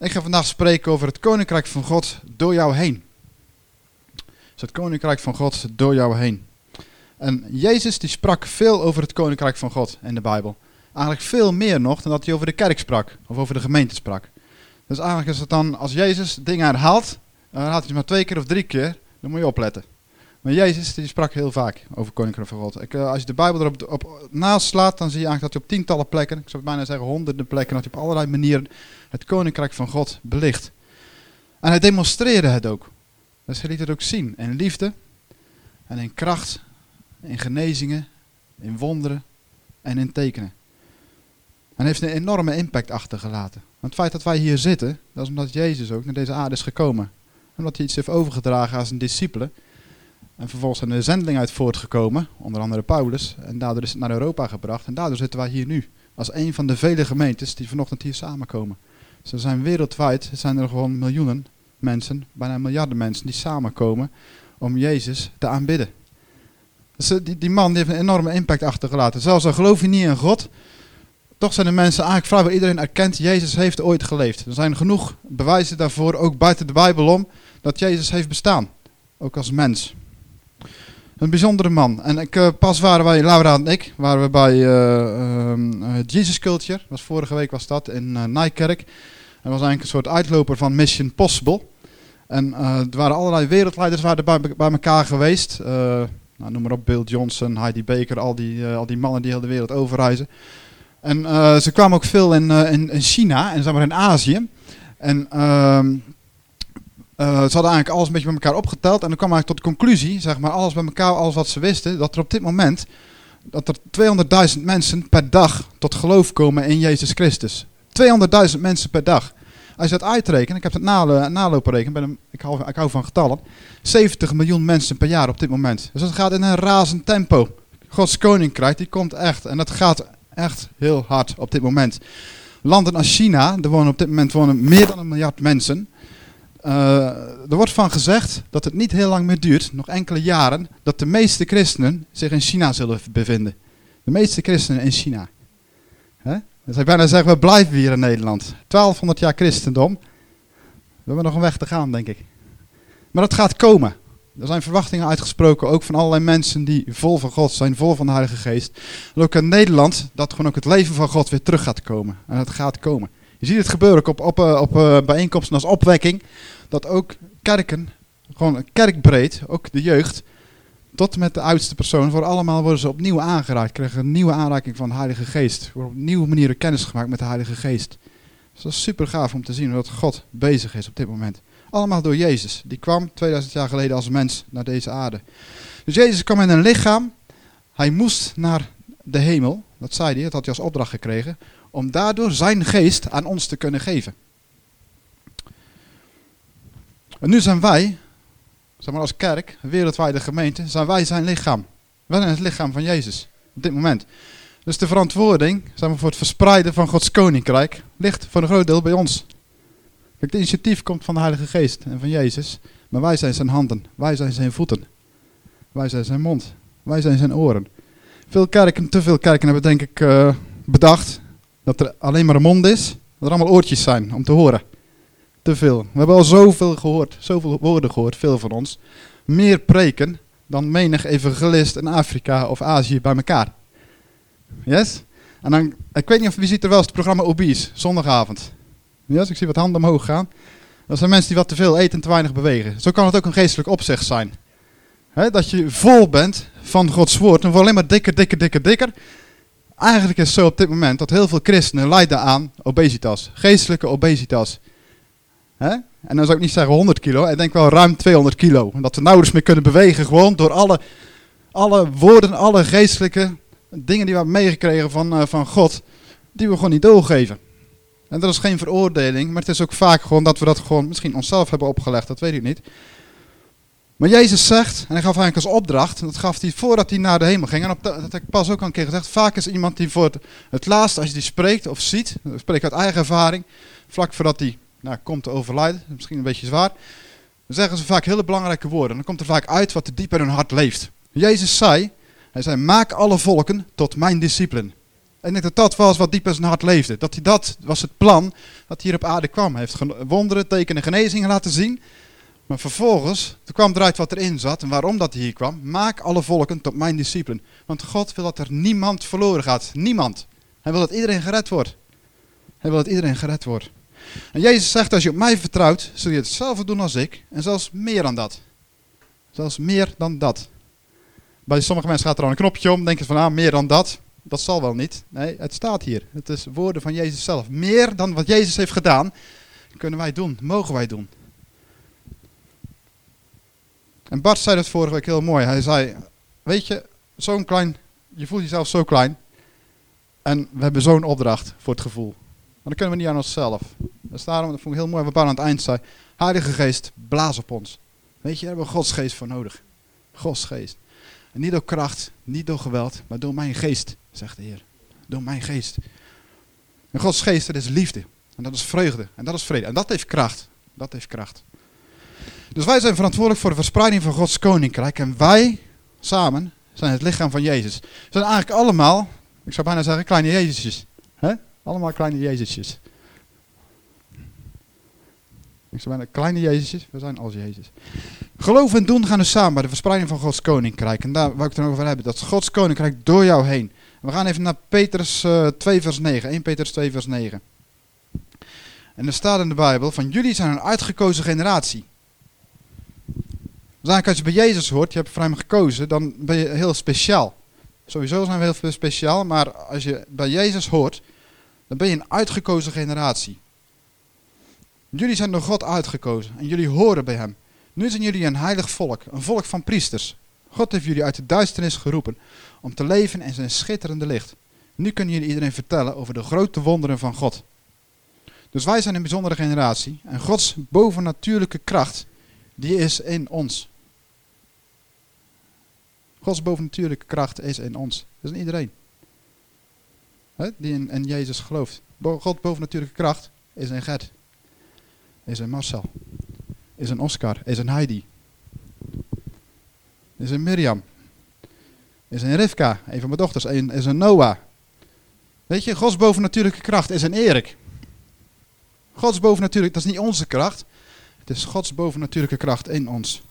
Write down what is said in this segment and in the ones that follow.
Ik ga vandaag spreken over het koninkrijk van God door jou heen. Dus het koninkrijk van God door jou heen. En Jezus die sprak veel over het koninkrijk van God in de Bijbel. Eigenlijk veel meer nog dan dat hij over de kerk sprak of over de gemeente sprak. Dus eigenlijk is het dan, als Jezus dingen herhaalt, dan herhaalt hij het maar twee keer of drie keer, dan moet je opletten. Maar Jezus die sprak heel vaak over koninkrijk van God. Ik, uh, als je de Bijbel erop op, naast slaat, dan zie je eigenlijk dat hij op tientallen plekken, ik zou bijna zeggen honderden plekken, dat hij op allerlei manieren het koninkrijk van God belicht. En hij demonstreerde het ook. Dus hij liet het ook zien in liefde en in kracht, in genezingen, in wonderen en in tekenen. En heeft een enorme impact achtergelaten. Het feit dat wij hier zitten, dat is omdat Jezus ook naar deze aarde is gekomen. Omdat hij iets heeft overgedragen aan zijn discipelen. En vervolgens zijn er een zendeling uit voortgekomen, onder andere Paulus. En daardoor is het naar Europa gebracht. En daardoor zitten wij hier nu. Als een van de vele gemeentes die vanochtend hier samenkomen. Dus er zijn wereldwijd zijn er gewoon miljoenen mensen, bijna miljarden mensen, die samenkomen om Jezus te aanbidden. Dus die, die man heeft een enorme impact achtergelaten. Zelfs al geloof je niet in God, toch zijn er mensen eigenlijk vrijwel iedereen erkent, Jezus heeft ooit geleefd. Er zijn genoeg bewijzen daarvoor, ook buiten de Bijbel om, dat Jezus heeft bestaan. Ook als mens. Een bijzondere man. En ik, uh, pas waren wij, Laura en ik, waren we bij uh, Jesus Culture. Was vorige week was dat in Nijkerk. En was eigenlijk een soort uitloper van Mission Possible. En er waren allerlei wereldleiders waren bij, bij elkaar geweest. nou, noem maar op, Bill Johnson, Heidi Baker, al die, al die mannen die heel de wereld overreizen. En ze kwamen ook veel in, in, in, China en zeg maar in Azië. En ehm, uh, ze hadden eigenlijk alles een beetje bij elkaar opgeteld. En dan kwam eigenlijk tot de conclusie, zeg maar, alles bij elkaar, alles wat ze wisten, dat er op dit moment dat er 200.000 mensen per dag tot geloof komen in Jezus Christus. 200.000 mensen per dag. Als je dat uitrekent, ik heb het nalo nalopen rekenen, ik hou, ik hou van getallen, 70 miljoen mensen per jaar op dit moment. Dus dat gaat in een razend tempo. Gods koninkrijk, die komt echt, en dat gaat echt heel hard op dit moment. Landen als China, er wonen op dit moment wonen meer dan een miljard mensen. Uh, er wordt van gezegd dat het niet heel lang meer duurt, nog enkele jaren, dat de meeste christenen zich in China zullen bevinden. De meeste christenen in China. Hè? Ik bijna zeggen, we blijven hier in Nederland. 1200 jaar christendom. We hebben nog een weg te gaan, denk ik. Maar dat gaat komen. Er zijn verwachtingen uitgesproken, ook van allerlei mensen die vol van God zijn, vol van de Heilige Geest. En ook in Nederland, dat gewoon ook het leven van God weer terug gaat komen. En het gaat komen. Je ziet het gebeuren op, op, op, op uh, bijeenkomsten als opwekking. Dat ook kerken, gewoon kerkbreed, ook de jeugd, tot met de oudste persoon, voor allemaal worden ze opnieuw aangeraakt. Krijgen een nieuwe aanraking van de Heilige Geest. Worden op nieuwe manieren kennis gemaakt met de Heilige Geest. Dus dat is super gaaf om te zien hoe God bezig is op dit moment. Allemaal door Jezus. Die kwam 2000 jaar geleden als mens naar deze aarde. Dus Jezus kwam in een lichaam. Hij moest naar de hemel. Dat zei hij, dat had hij als opdracht gekregen om daardoor zijn geest aan ons te kunnen geven. En nu zijn wij, zeg maar als kerk, wereldwijde gemeente, zijn wij zijn lichaam. Wij zijn het lichaam van Jezus, op dit moment. Dus de verantwoording zeg maar, voor het verspreiden van Gods koninkrijk ligt voor een groot deel bij ons. Het initiatief komt van de Heilige Geest en van Jezus, maar wij zijn zijn handen, wij zijn zijn voeten, wij zijn zijn mond, wij zijn zijn oren. Veel kerken, te veel kerken hebben denk ik uh, bedacht dat er alleen maar een mond is, dat er allemaal oortjes zijn om te horen. Te veel. We hebben al zoveel gehoord, zoveel woorden gehoord, veel van ons. Meer preken dan menig evangelist in Afrika of Azië bij elkaar. Yes? En dan, ik weet niet of wie ziet er wel eens het programma Obese, zondagavond. Yes, ik zie wat handen omhoog gaan. Dat zijn mensen die wat te veel eten en te weinig bewegen. Zo kan het ook een geestelijk opzicht zijn. dat je vol bent van Gods woord en voor alleen maar dikker, dikker, dikker, dikker. Eigenlijk is het zo op dit moment dat heel veel christenen lijden aan obesitas. Geestelijke obesitas. En dan zou ik niet zeggen 100 kilo, ik denk wel ruim 200 kilo. En dat we nauwelijks meer kunnen bewegen, gewoon door alle, alle woorden, alle geestelijke dingen die we hebben meegekregen van, uh, van God, die we gewoon niet doorgeven. En dat is geen veroordeling, maar het is ook vaak gewoon dat we dat gewoon misschien onszelf hebben opgelegd, dat weet ik niet. Maar Jezus zegt, en hij gaf eigenlijk als opdracht, dat gaf hij voordat hij naar de hemel ging. En op dat heb ik pas ook al een keer gezegd, vaak is iemand die voor het, laatst, als je die spreekt of ziet, spreek uit eigen ervaring, vlak voordat hij nou, komt te overlijden, misschien een beetje zwaar, dan zeggen ze vaak hele belangrijke woorden. Dan komt er vaak uit wat er diep in hun hart leeft. Jezus zei, hij zei, maak alle volken tot mijn discipelen. En ik denk dat dat was wat diep in zijn hart leefde. Dat hij dat was het plan dat hij hier op aarde kwam. Hij heeft wonderen, tekenen, genezingen laten zien. Maar vervolgens, toen kwam eruit wat erin zat en waarom dat hier kwam. Maak alle volken tot mijn discipelen. Want God wil dat er niemand verloren gaat. Niemand. Hij wil dat iedereen gered wordt. Hij wil dat iedereen gered wordt. En Jezus zegt, als je op mij vertrouwt, zul je hetzelfde doen als ik. En zelfs meer dan dat. Zelfs meer dan dat. Bij sommige mensen gaat er al een knopje om. Denken van, ah, meer dan dat. Dat zal wel niet. Nee, het staat hier. Het is woorden van Jezus zelf. Meer dan wat Jezus heeft gedaan, kunnen wij doen. Mogen wij doen. En Bart zei dat vorige week heel mooi. Hij zei, weet je, zo'n klein, je voelt jezelf zo klein. En we hebben zo'n opdracht voor het gevoel. Maar dan kunnen we niet aan onszelf. Is daarom, dat vond ik heel mooi wat Bart aan het eind zei. Heilige Geest, blaas op ons. Weet je, daar hebben we Gods geest voor nodig. Gods geest. En niet door kracht, niet door geweld, maar door mijn geest, zegt de Heer. Door mijn geest. En Gods geest, dat is liefde. En dat is vreugde. En dat is vrede. En dat heeft kracht. Dat heeft kracht. Dus wij zijn verantwoordelijk voor de verspreiding van Gods koninkrijk. En wij, samen, zijn het lichaam van Jezus. We zijn eigenlijk allemaal, ik zou bijna zeggen, kleine Jezusjes. Hè? Allemaal kleine Jezusjes. Ik zou bijna kleine Jezusjes, we zijn als Jezus. Geloof en doen gaan dus samen bij de verspreiding van Gods koninkrijk. En daar wou ik het over hebben. Dat is Gods koninkrijk door jou heen. We gaan even naar Petrus eh 2 vers 9. 1 Petrus 2 vers 9. En er staat in de Bijbel van jullie zijn een uitgekozen generatie. Dus als je bij Jezus hoort, je hebt voor hem gekozen, dan ben je heel speciaal. Sowieso zijn we heel speciaal, maar als je bij Jezus hoort, dan ben je een uitgekozen generatie. Jullie zijn door God uitgekozen en jullie horen bij hem. Nu zijn jullie een heilig volk, een volk van priesters. God heeft jullie uit de duisternis geroepen om te leven in zijn schitterende licht. Nu kunnen jullie iedereen vertellen over de grote wonderen van God. Dus wij zijn een bijzondere generatie en Gods bovennatuurlijke kracht, die is in ons. Gods bovennatuurlijke kracht is in ons. Dat is in iedereen. Hè? Die in, in Jezus gelooft. Bo God bovennatuurlijke kracht is in Gert. Is in Marcel. Is in Oscar. Is in Heidi. Is in Mirjam. Is in Rivka. Een van mijn dochters. Is in Noah. Weet je, Gods bovennatuurlijke kracht is in Erik. Gods bovennatuurlijke, dat is niet onze kracht. Het is Gods bovennatuurlijke kracht in ons.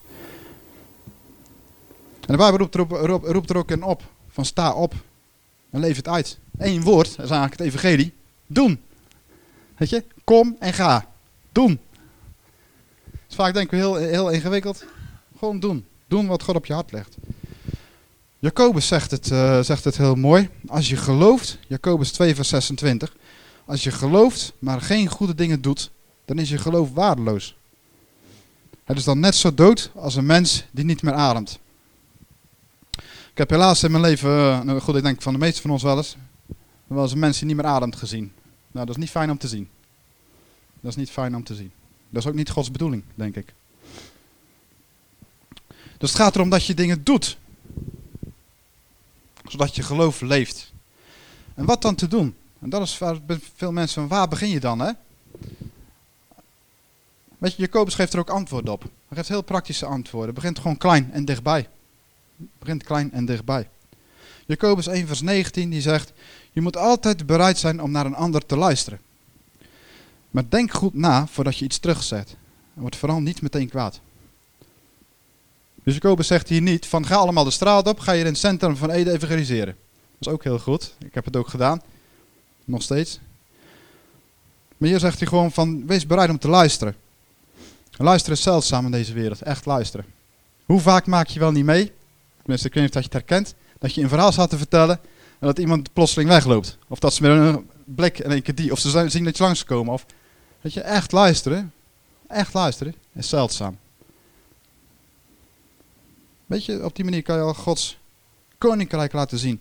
En de Bijbel roept er, roept, er ook in op. Van sta op en leef het uit. Eén woord, dat is eigenlijk het evangelie. Doen. Weet je, kom en ga. Doen. Dus vaak denken we heel, heel ingewikkeld. Gewoon doen. Doen wat God op je hart legt. Jacobus zegt het, uh, zegt het heel mooi. Als je gelooft, Jacobus 2 vers 26. Als je gelooft, maar geen goede dingen doet, dan is je geloof waardeloos. Het is dan net zo dood als een mens die niet meer ademt. Heb helaas in mijn leven, uh, nou goed, ik denk van de meeste van ons wel eens, wel eens een die niet meer ademt gezien. Nou, dat is niet fijn om te zien. Dat is niet fijn om te zien. Dat is ook niet Gods bedoeling, denk ik. Dus het gaat erom dat je dingen doet. Zodat je geloof leeft. En wat dan te doen? En dat is waar veel mensen van, waar begin je dan, hè? Weet je, Jacobus geeft er ook antwoord op. Hij geeft heel praktische antwoorden. Begint gewoon klein en dichtbij. Begint klein en dichtbij. Jacobus 1 vers 19 die zegt, je moet altijd bereid zijn om naar een ander te luisteren. Maar denk goed na voordat je iets terugzet. En word vooral niet meteen kwaad. Dus Jacobus zegt hier niet van ga allemaal de straat op, ga je in het centrum van Ede evangeliseren. Dat is ook heel goed. Ik heb het ook gedaan. Nog steeds. Maar hier zegt hij gewoon van wees bereid om te luisteren. Luisteren is zeldzaam in deze wereld. Echt luisteren. Hoe vaak maak je wel niet mee? Tenminste, ik weet of je het herkent. Dat je een verhaal staat te vertellen en dat iemand plotseling wegloopt. Of dat ze met een blik in één keer die. Of ze zien dat je langskomen. Of dat je echt luisteren. Echt luisteren is zeldzaam. Weet je, op die manier kan je al Gods koninkrijk laten zien.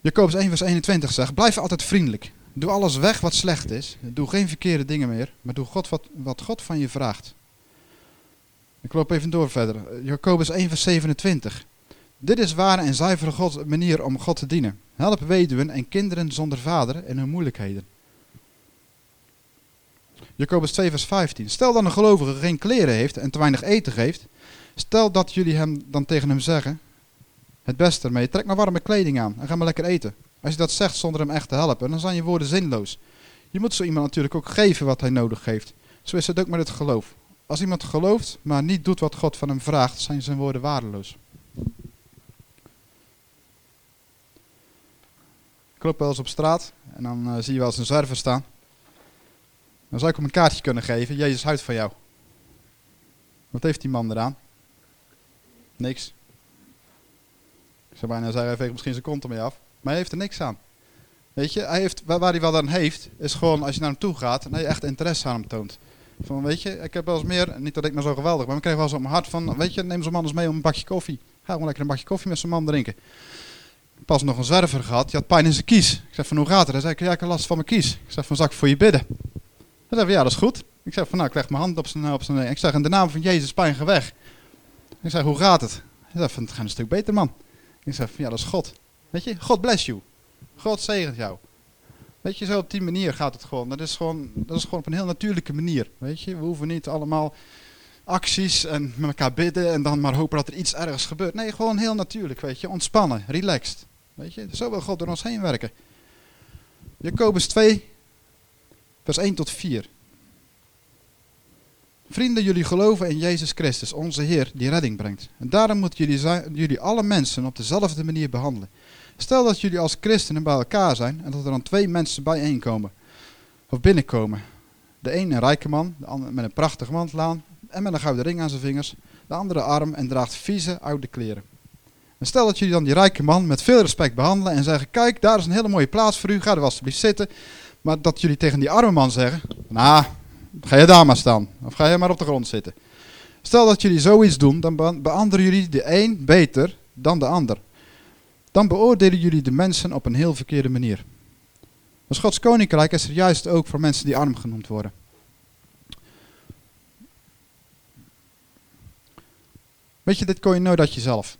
Jacobus 1 vers 21 zegt, blijf altijd vriendelijk. Doe alles weg wat slecht is. Doe geen verkeerde dingen meer, maar doe God wat, wat God van je vraagt. Ik loop even door verder. Jacobus 1 vers 27. Dit is ware en zuivere God, manier om God te dienen. Help weduwen en kinderen zonder vader in hun moeilijkheden. Jacobus 2 vers 15. Stel dan een gelovige geen kleren heeft en te weinig eten geeft. Stel dat jullie hem dan tegen hem zeggen, het beste ermee, trek maar warme kleding aan en ga maar lekker eten. Als je dat zegt zonder hem echt te helpen, dan zijn je woorden zinloos. Je moet zo iemand natuurlijk ook geven wat hij nodig heeft. Zo is het ook met het geloof. Als iemand gelooft, maar niet doet wat God van hem vraagt, zijn zijn woorden waardeloos. Ik loop wel eens op straat en dan uh, zie je wel eens een zwerver staan. Dan zou ik hem een kaartje kunnen geven. Jezus houdt van jou. Wat heeft die man eraan? Niks. Ik zou bijna zeggen, hij veegt misschien zijn kont ermee af. Maar hij heeft er niks aan. Weet je, hij heeft, waar, hij wel aan heeft, is gewoon als je naar hem toe gaat en hij echt interesse aan hem toont. Van, weet je, ik heb wel eens meer, niet dat ik nou zo geweldig maar ik kreeg wel eens op mijn hart van, weet je, neem zo'n man eens mee om een bakje koffie. Ga gewoon lekker een bakje koffie met zo'n man drinken. Pas nog een zwerver gehad, die had pijn in zijn kies. Ik zeg van, hoe gaat het? Hij zei, ik heb last van mijn kies. Ik zeg van, zal ik voor je bidden? Hij zei van, ja, dat is goed. Ik zeg van, nou, ik leg mijn hand op zijn, op zijn, ik zeg, in de naam van Jezus, pijn, ga weg. Ik zeg, hoe gaat het? Hij zei van, het gaat een stuk beter, man. Ik zeg van, ja, dat is God. Weet je, God bless you. God zegent jou. Weet je, zo op die manier gaat het gewoon. Dat is gewoon, dat is gewoon op een heel natuurlijke manier. Weet je, we hoeven niet allemaal acties en met elkaar bidden en dan maar hopen dat er iets ergens gebeurt. Nee, gewoon heel natuurlijk, weet je. Ontspannen, relaxed. Weet je, zo wil God door ons heen werken. Jacobus 2, vers 1 tot 4. Vrienden, jullie geloven in Jezus Christus, onze Heer, die redding brengt. En daarom moeten jullie, jullie alle mensen op dezelfde manier behandelen. Stel dat jullie als christenen bij elkaar zijn en dat er dan twee mensen bijeenkomen. Of binnenkomen. De een een rijke man, de ander met een prachtige mantelaan en met een gouden ring aan zijn vingers. De andere arm en draagt vieze oude kleren. En stel dat jullie dan die rijke man met veel respect behandelen en zeggen, kijk, daar is een hele mooie plaats voor u, ga er alsjeblieft zitten. Maar dat jullie tegen die arme man zeggen, nou, ga je daar maar staan. Of ga je maar op de grond zitten. Stel dat jullie zoiets doen, dan beantwoorden jullie de een beter dan de ander dan beoordelen jullie de mensen op een heel verkeerde manier. Dus Gods koninkrijk is er juist ook voor mensen die arm genoemd worden. Weet je, dit kon je nooit uit jezelf.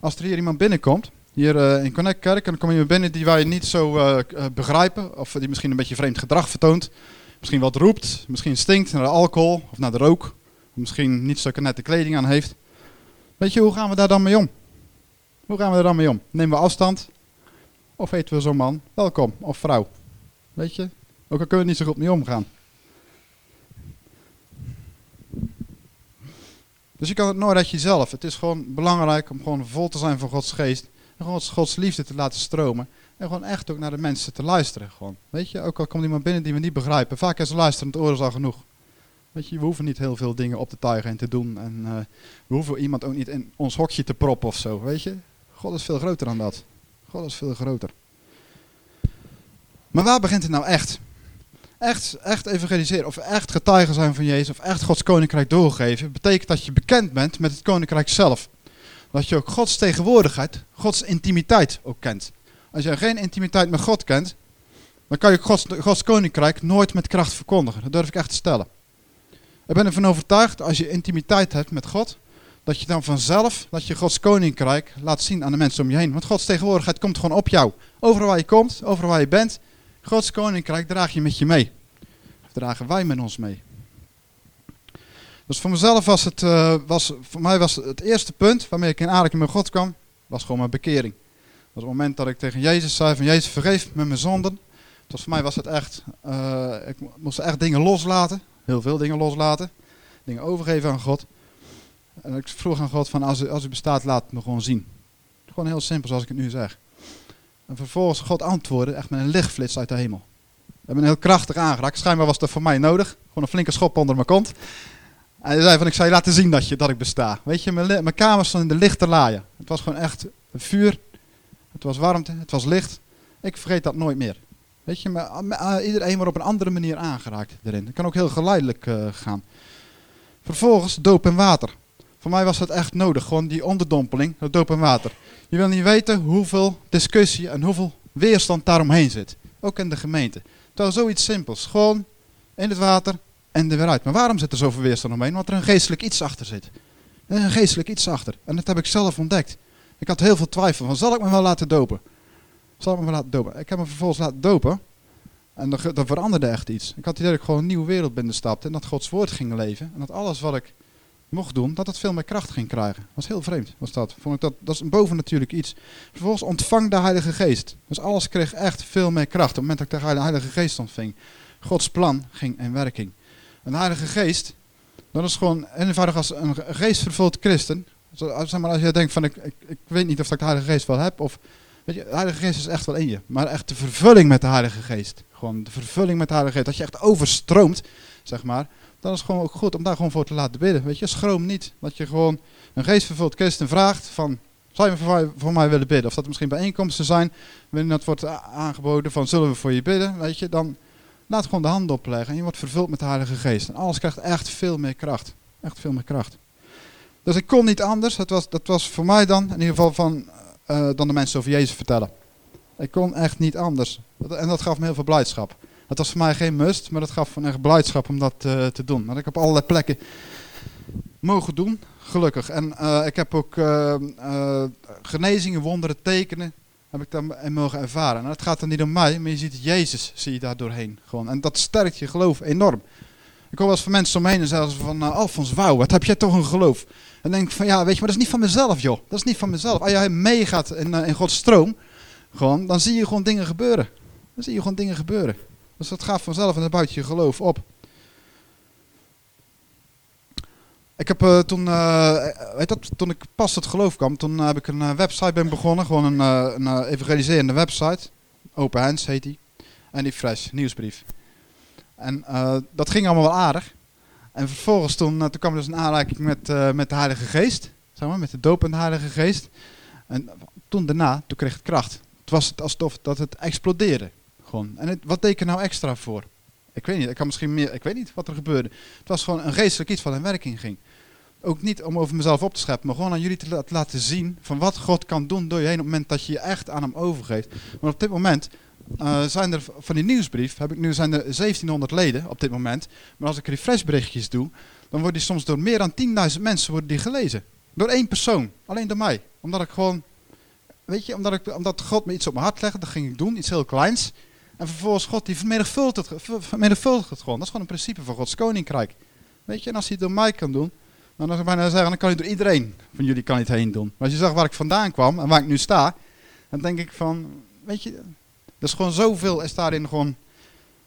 Als er hier iemand binnenkomt, hier uh, in Connect Kerk, en dan kom je binnen die wij niet zo uh, begrijpen, of die misschien een beetje vreemd gedrag vertoont, misschien wat roept, misschien stinkt naar de alcohol of naar de rook, misschien niet zo nette kleding aan heeft. Weet je, hoe gaan we daar dan mee om? Hoe gaan we er dan mee om? Nemen we afstand? Of heten we zo'n man welkom of vrouw? Weet je? Ook al kunnen we niet zo goed mee omgaan. Dus je kan het nooit uit jezelf. Het is gewoon belangrijk om gewoon vol te zijn van Gods geest. En gewoon Gods liefde te laten stromen. En gewoon echt ook naar de mensen te luisteren. Gewoon. Weet je, ook al komt iemand binnen die we niet begrijpen. Vaak is luisterend oor al genoeg. Weet je, we hoeven niet heel veel dingen op te tuigen en te doen. En uh, we hoeven iemand ook niet in ons hokje te proppen of zo. Weet je, God is veel groter dan dat. God is veel groter. Maar waar begint het nou echt? Echt, echt evangeliseren, of echt getuigen zijn van Jezus, of echt Gods koninkrijk doorgeven, betekent dat je bekend bent met het koninkrijk zelf. Dat je ook Gods tegenwoordigheid, Gods intimiteit ook kent. Als je geen intimiteit met God kent, dan kan je Gods, Gods koninkrijk nooit met kracht verkondigen. Dat durf ik echt te stellen. Ik ben ervan overtuigd, als je intimiteit hebt met God, dat je dan vanzelf, dat je Gods koninkrijk laat zien aan de mensen om je heen. Want Gods tegenwoordigheid komt gewoon op jou. Overal waar je komt, overal waar je bent, Gods koninkrijk draag je met je mee. Of dragen wij met ons mee. Dus voor mezelf was het, uh, was, voor mij was het eerste punt waarmee ik in aanraking met God kwam, was gewoon mijn bekering. Dat was het moment dat ik tegen Jezus zei van Jezus vergeef me mijn zonden. Dus voor mij was het echt, uh, ik moest echt dingen loslaten, heel veel dingen loslaten, dingen overgeven aan God. En ik vroeg aan God van als u, als u bestaat, laat het me gewoon zien. Gewoon heel simpel zoals ik het nu zeg. En vervolgens God antwoordde echt met een lichtflits uit de hemel. We hebben een heel krachtig aangeraakt. Schijnbaar was dat voor mij nodig. Gewoon een flinke schop onder mijn kont. En hij zei van ik zou je laten zien dat, je, dat ik besta. Weet je, mijn, mijn kamer stond in de lichte laaien. Het was gewoon echt vuur. Het was warmte. Het was licht. Ik vergeet dat nooit meer. Weet je, maar, iedereen wordt op een andere manier aangeraakt erin. Het kan ook heel geleidelijk uh, gaan. Vervolgens doop en water. Voor mij was dat echt nodig, gewoon die onderdompeling, dat doop en water. Je wil niet weten hoeveel discussie en hoeveel weerstand daaromheen zit. Ook in de gemeente. Terwijl zoiets simpels, gewoon in het water en er weer uit. Maar waarom zit er zoveel weerstand omheen? Want er een geestelijk iets achter zit. Er een geestelijk iets achter. En dat heb ik zelf ontdekt. Ik had heel veel twijfel van, zal ik me wel laten dopen? Zal ik me wel laten dopen? Ik heb me vervolgens laten dopen. En er veranderde echt iets. Ik had idee dat ik gewoon een nieuwe wereld binnenstapte en dat Gods woord ging leven. En dat alles wat ik mocht doen, dat het veel meer kracht ging krijgen. Dat was heel vreemd, was dat. Vond ik dat, dat is een bovennatuurlijk iets. Vervolgens ontvang de Heilige Geest. Dus alles kreeg echt veel meer kracht. Op het moment dat ik de Heilige Geest ontving. Gods plan ging in werking. En de Heilige Geest, dat is gewoon eenvoudig als een geestvervuld christen. Zeg maar, als je denkt van ik, ik, ik weet niet of ik de Heilige Geest wel heb. Of, weet je, de Heilige Geest is echt wel in je. Maar echt de vervulling met de Heilige Geest. Gewoon de vervulling met de Heilige Geest. Dat je echt overstroomt, zeg maar dan is het gewoon ook goed om daar gewoon voor te laten bidden. Weet je, schroom niet. Dat je gewoon een geestvervuld christen vraagt van, zou je voor, mij willen bidden? Of dat misschien bijeenkomsten zijn, waarin dat wordt aangeboden van, zullen we voor je bidden? Weet je, dan laat gewoon de hand opleggen en je wordt vervuld met de Heilige Geest. En alles krijgt echt veel meer kracht. Echt veel meer kracht. Dus ik kon niet anders. Dat was, dat was voor mij dan, in ieder geval van, uh, dan de mensen over Jezus vertellen. Ik kon echt niet anders. En dat gaf me heel veel blijdschap. Het was voor mij geen must, maar dat gaf van echt blijdschap om dat uh, te doen. Dat ik op allerlei plekken mogen doen, gelukkig. En uh, ik heb ook uh, genezingen, wonderen, tekenen, heb ik daarin mogen ervaren. En het gaat dan niet om mij, maar je ziet Jezus, zie je daar doorheen. Gewoon. En dat sterkt je geloof enorm. Ik hoor wel eens van mensen omheen en zeggen van, Alfons, wauw, wat heb jij toch een geloof. En denk ik van, ja, weet je, maar dat is niet van mezelf, joh. Dat is niet van mezelf. Als jij meegaat in, in Gods stroom, gewoon, dan zie je gewoon dingen gebeuren. Dan zie je gewoon dingen gebeuren. Dus dat gaat vanzelf en dan buit je geloof op. Ik heb uh, toen, uh, weet dat, toen ik pas tot geloof kwam, toen heb ik een website ben begonnen. Gewoon een, een evangeliserende website. Open Hands heet die. En die Fresh, nieuwsbrief. En dat ging allemaal wel aardig. En vervolgens toen, toen kwam dus een aanraking met, met de Heilige Geest. Zeg maar, met de doop en de Heilige Geest. En toen daarna, toen kreeg het kracht. Het was alsof dat het explodeerde. Gewoon. En wat deed ik er nou extra voor? Ik weet niet, ik kan misschien meer, ik weet niet wat er gebeurde. Het was gewoon een geestelijk iets wat in werking ging. Ook niet om over mezelf op te scheppen, maar gewoon aan jullie te laten zien van wat God kan doen door je heen op het moment dat je je echt aan hem overgeeft. Maar op dit moment uh, zijn er van die nieuwsbrief, heb ik nu zijn er 1700 leden op dit moment. Maar als ik refreshberichtjes doe, dan worden die soms door meer dan 10.000 mensen worden die gelezen. Door één persoon, alleen door mij. Omdat ik gewoon, weet je, omdat, ik, omdat God me iets op mijn hart legde, dat ging ik doen, iets heel kleins. En vervolgens God die vermenigvuldigt het, vermenigvuldigt het gewoon. Dat is gewoon een principe van Gods koninkrijk. Weet je, en als hij het door mij kan doen, dan dan kan hij door iedereen van jullie kan het heen doen. Maar als je zag waar ik vandaan kwam en waar ik nu sta, dan denk ik van, weet je, er is gewoon zoveel is daarin gewoon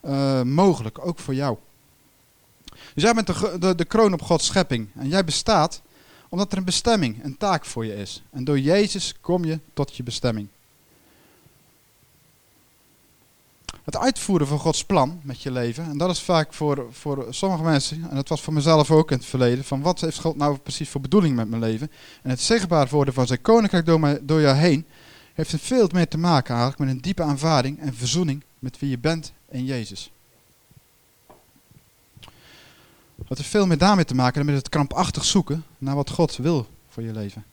uh, mogelijk, ook voor jou. Dus jij bent de, de kroon op Gods schepping en jij bestaat omdat er een bestemming, een taak voor je is. En door Jezus kom je tot je bestemming. Het uitvoeren van Gods plan met je leven. En dat is vaak voor, voor sommige mensen, en dat was voor mezelf ook in het verleden, van wat heeft God nou precies voor bedoeling met mijn leven. En het zichtbaar worden van zijn koninkrijk door, mij, door jou heen, heeft er veel meer te maken eigenlijk met een diepe aanvaarding en verzoening met wie je bent in Jezus. Dat heeft veel meer daarmee te maken dan met het krampachtig zoeken naar wat God wil voor je leven.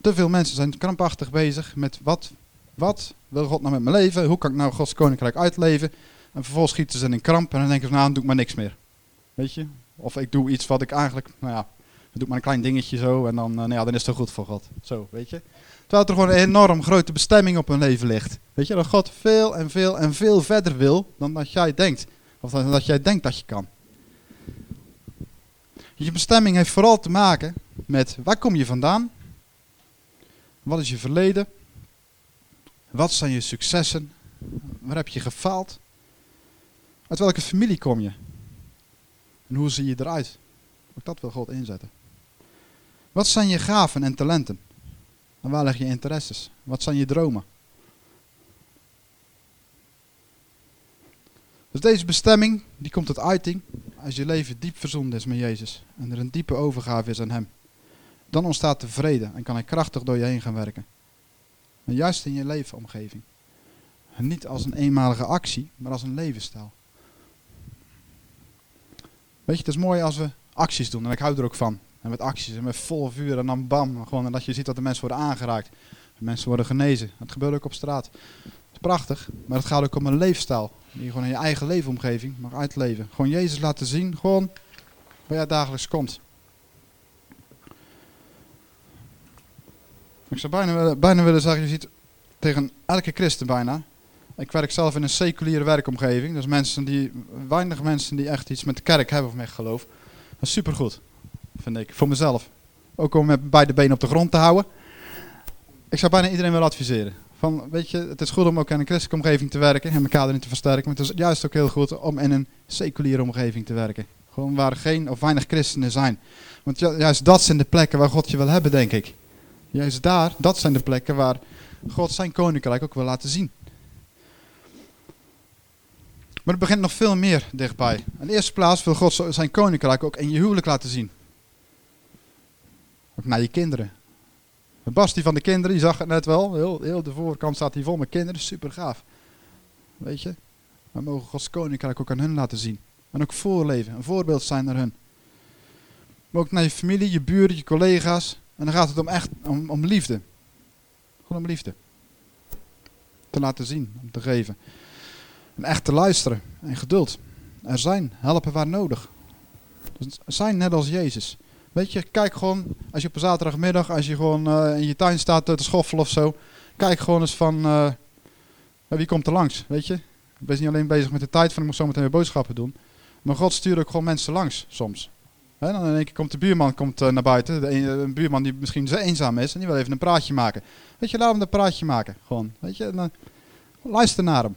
Te veel mensen zijn krampachtig bezig met wat wat wil God nou met mijn leven? Hoe kan ik nou Gods koninkrijk uitleven? En vervolgens schieten ze in kramp en dan denken ze, nou, dan doe ik maar niks meer. Weet je? Of ik doe iets wat ik eigenlijk, nou ja, doe maar een klein dingetje zo en dan, uh, nou ja, dan is het goed voor God. Zo, weet je? Terwijl er gewoon een enorm grote bestemming op hun leven ligt. Weet je, dat God veel en veel en veel verder wil dan dat jij denkt. Of dan dat jij denkt dat je kan. Je bestemming heeft vooral te maken met waar kom je vandaan? Wat is je verleden? Wat zijn je successen? Waar heb je gefaald? Uit welke familie kom je? En hoe zie je eruit? Ook dat wil God inzetten. Wat zijn je gaven en talenten? En waar leg je interesses? Wat zijn je dromen? Dus deze bestemming, die komt tot uiting als je leven diep verzoend is met Jezus. En er een diepe overgave is aan Hem. Dan ontstaat de vrede en kan Hij krachtig door je heen gaan werken. Maar juist in je leefomgeving. En niet als een eenmalige actie, maar als een levensstijl. Weet je, het is mooi als we acties doen. En ik hou er ook van. En met acties en met vol vuur en dan bam. Gewoon, en dat je ziet dat de mensen worden aangeraakt. Mensen worden genezen. Dat gebeurt ook op straat. Het is prachtig. Maar het gaat ook om een leefstijl. Die je gewoon in je eigen leefomgeving mag uitleven. Gewoon Jezus laten zien. Gewoon waar jij dagelijks komt. Ik zou bijna, bijna willen zeggen, je ziet tegen elke christen bijna. Ik werk zelf in een seculiere werkomgeving. Dus mensen die, weinig mensen die echt iets met de kerk hebben of met geloof. Dat is supergoed. vind ik. Voor mezelf. Ook om met beide benen op de grond te houden. Ik zou bijna iedereen willen adviseren. Van, weet je, het is goed om ook in een christelijke omgeving te werken en elkaar erin te versterken. Maar het is juist ook heel goed om in een seculiere omgeving te werken. Gewoon waar geen of weinig christenen zijn. Want juist dat zijn de plekken waar God je wil hebben, denk ik. Juist daar, dat zijn de plekken waar God zijn koninkrijk ook wil laten zien. Maar het begint nog veel meer dichtbij. In de eerste plaats wil God zijn koninkrijk ook in je huwelijk laten zien. Ook naar je kinderen. Basti van de kinderen, die zag het net wel. Heel, heel de voorkant staat hier vol met kinderen. Super gaaf. Weet je? We mogen Gods koninkrijk ook aan hun laten zien. En ook voorleven. Een voorbeeld zijn naar hun. Maar ook naar je familie, je buren, je collega's. En dan gaat het om echt om, om liefde. Gewoon om liefde. Te laten zien, om te geven. En echt te luisteren en geduld. Er zijn, helpen waar nodig. Dus zijn net als Jezus. Weet je, kijk gewoon, als je op een zaterdagmiddag, als je gewoon uh, in je tuin staat te schoffelen of zo. Kijk gewoon eens van, uh, wie komt er langs, weet je. Ik ben niet alleen bezig met de tijd van, ik moet zo meteen weer boodschappen doen. Maar God stuurt ook gewoon mensen langs, soms. He, dan in één keer komt de buurman komt, uh, naar buiten. De een, buurman die misschien zo eenzaam is en die wil even een praatje maken. Weet je, laat hem een praatje maken, gewoon. Weet je, luister naar hem.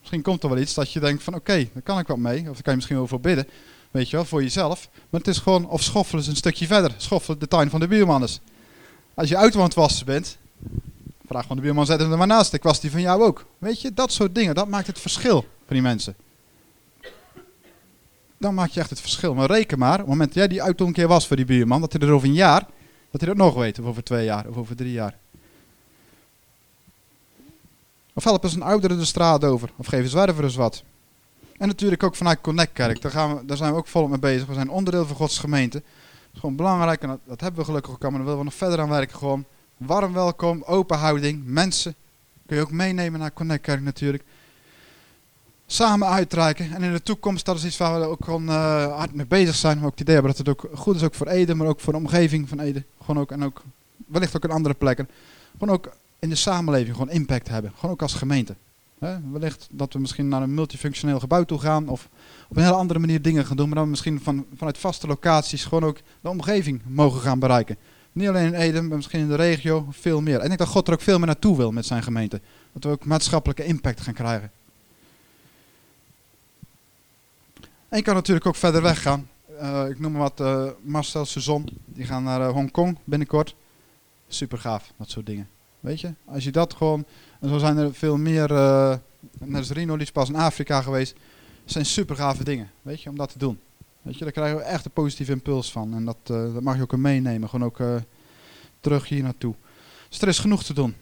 Misschien komt er wel iets dat je denkt van oké, okay, daar kan ik wat mee. Of daar kan je misschien wel voor bidden. Weet je wel, voor jezelf. Maar het is gewoon, of schoffelen eens een stukje verder. Schoffelen de tuin van de buurman eens. Als je uit wassen bent, vraag van de buurman, zet hem er maar naast. Ik was die van jou ook. Weet je, dat soort dingen, dat maakt het verschil voor die mensen. Dan maak je echt het verschil. Maar reken maar, op het moment dat jij die auto een keer was voor die buurman, dat hij er over een jaar, dat hij dat nog weet. Of over twee jaar, of over drie jaar. Of help eens een oudere de straat over. Of geef een zwerver eens wat. En natuurlijk ook vanuit Connect Kerk. Daar, gaan we, daar zijn we ook volop mee bezig. We zijn onderdeel van Gods gemeente. Dat is gewoon belangrijk en dat, dat hebben we gelukkig ook allemaal. Daar willen we nog verder aan werken. Gewoon warm welkom, open houding. Mensen kun je ook meenemen naar Connect Kerk natuurlijk. Samen uitreiken. En in de toekomst, dat is iets waar we ook gewoon uh, hard mee bezig zijn. Maar ook het idee hebben dat het ook goed is ook voor Ede, maar ook voor de omgeving van Ede. Gewoon ook, en ook wellicht ook in andere plekken. Gewoon ook in de samenleving gewoon impact hebben. Gewoon ook als gemeente. He, wellicht dat we misschien naar een multifunctioneel gebouw toe gaan of op een hele andere manier dingen gaan doen, maar dan misschien van, vanuit vaste locaties gewoon ook de omgeving mogen gaan bereiken. Niet alleen in Ede, maar misschien in de regio, veel meer. En ik denk dat God er ook veel meer naartoe wil met zijn gemeente. Dat we ook maatschappelijke impact gaan krijgen. En je kan natuurlijk ook verder weggaan. Uh, ik noem maar wat uh, Marcel Suzon. Die gaan naar uh, Hongkong binnenkort. Super gaaf, dat soort dingen. Weet je, als je dat gewoon en zo zijn er veel meer, uh, net als Rino, die is pas in Afrika geweest. Zijn super gave dingen, weet je, om dat te doen. Weet je, daar krijgen we echt een positieve impuls van. En dat, dat mag je ook meenemen, gewoon ook terug hier naartoe. Dus er is genoeg te doen.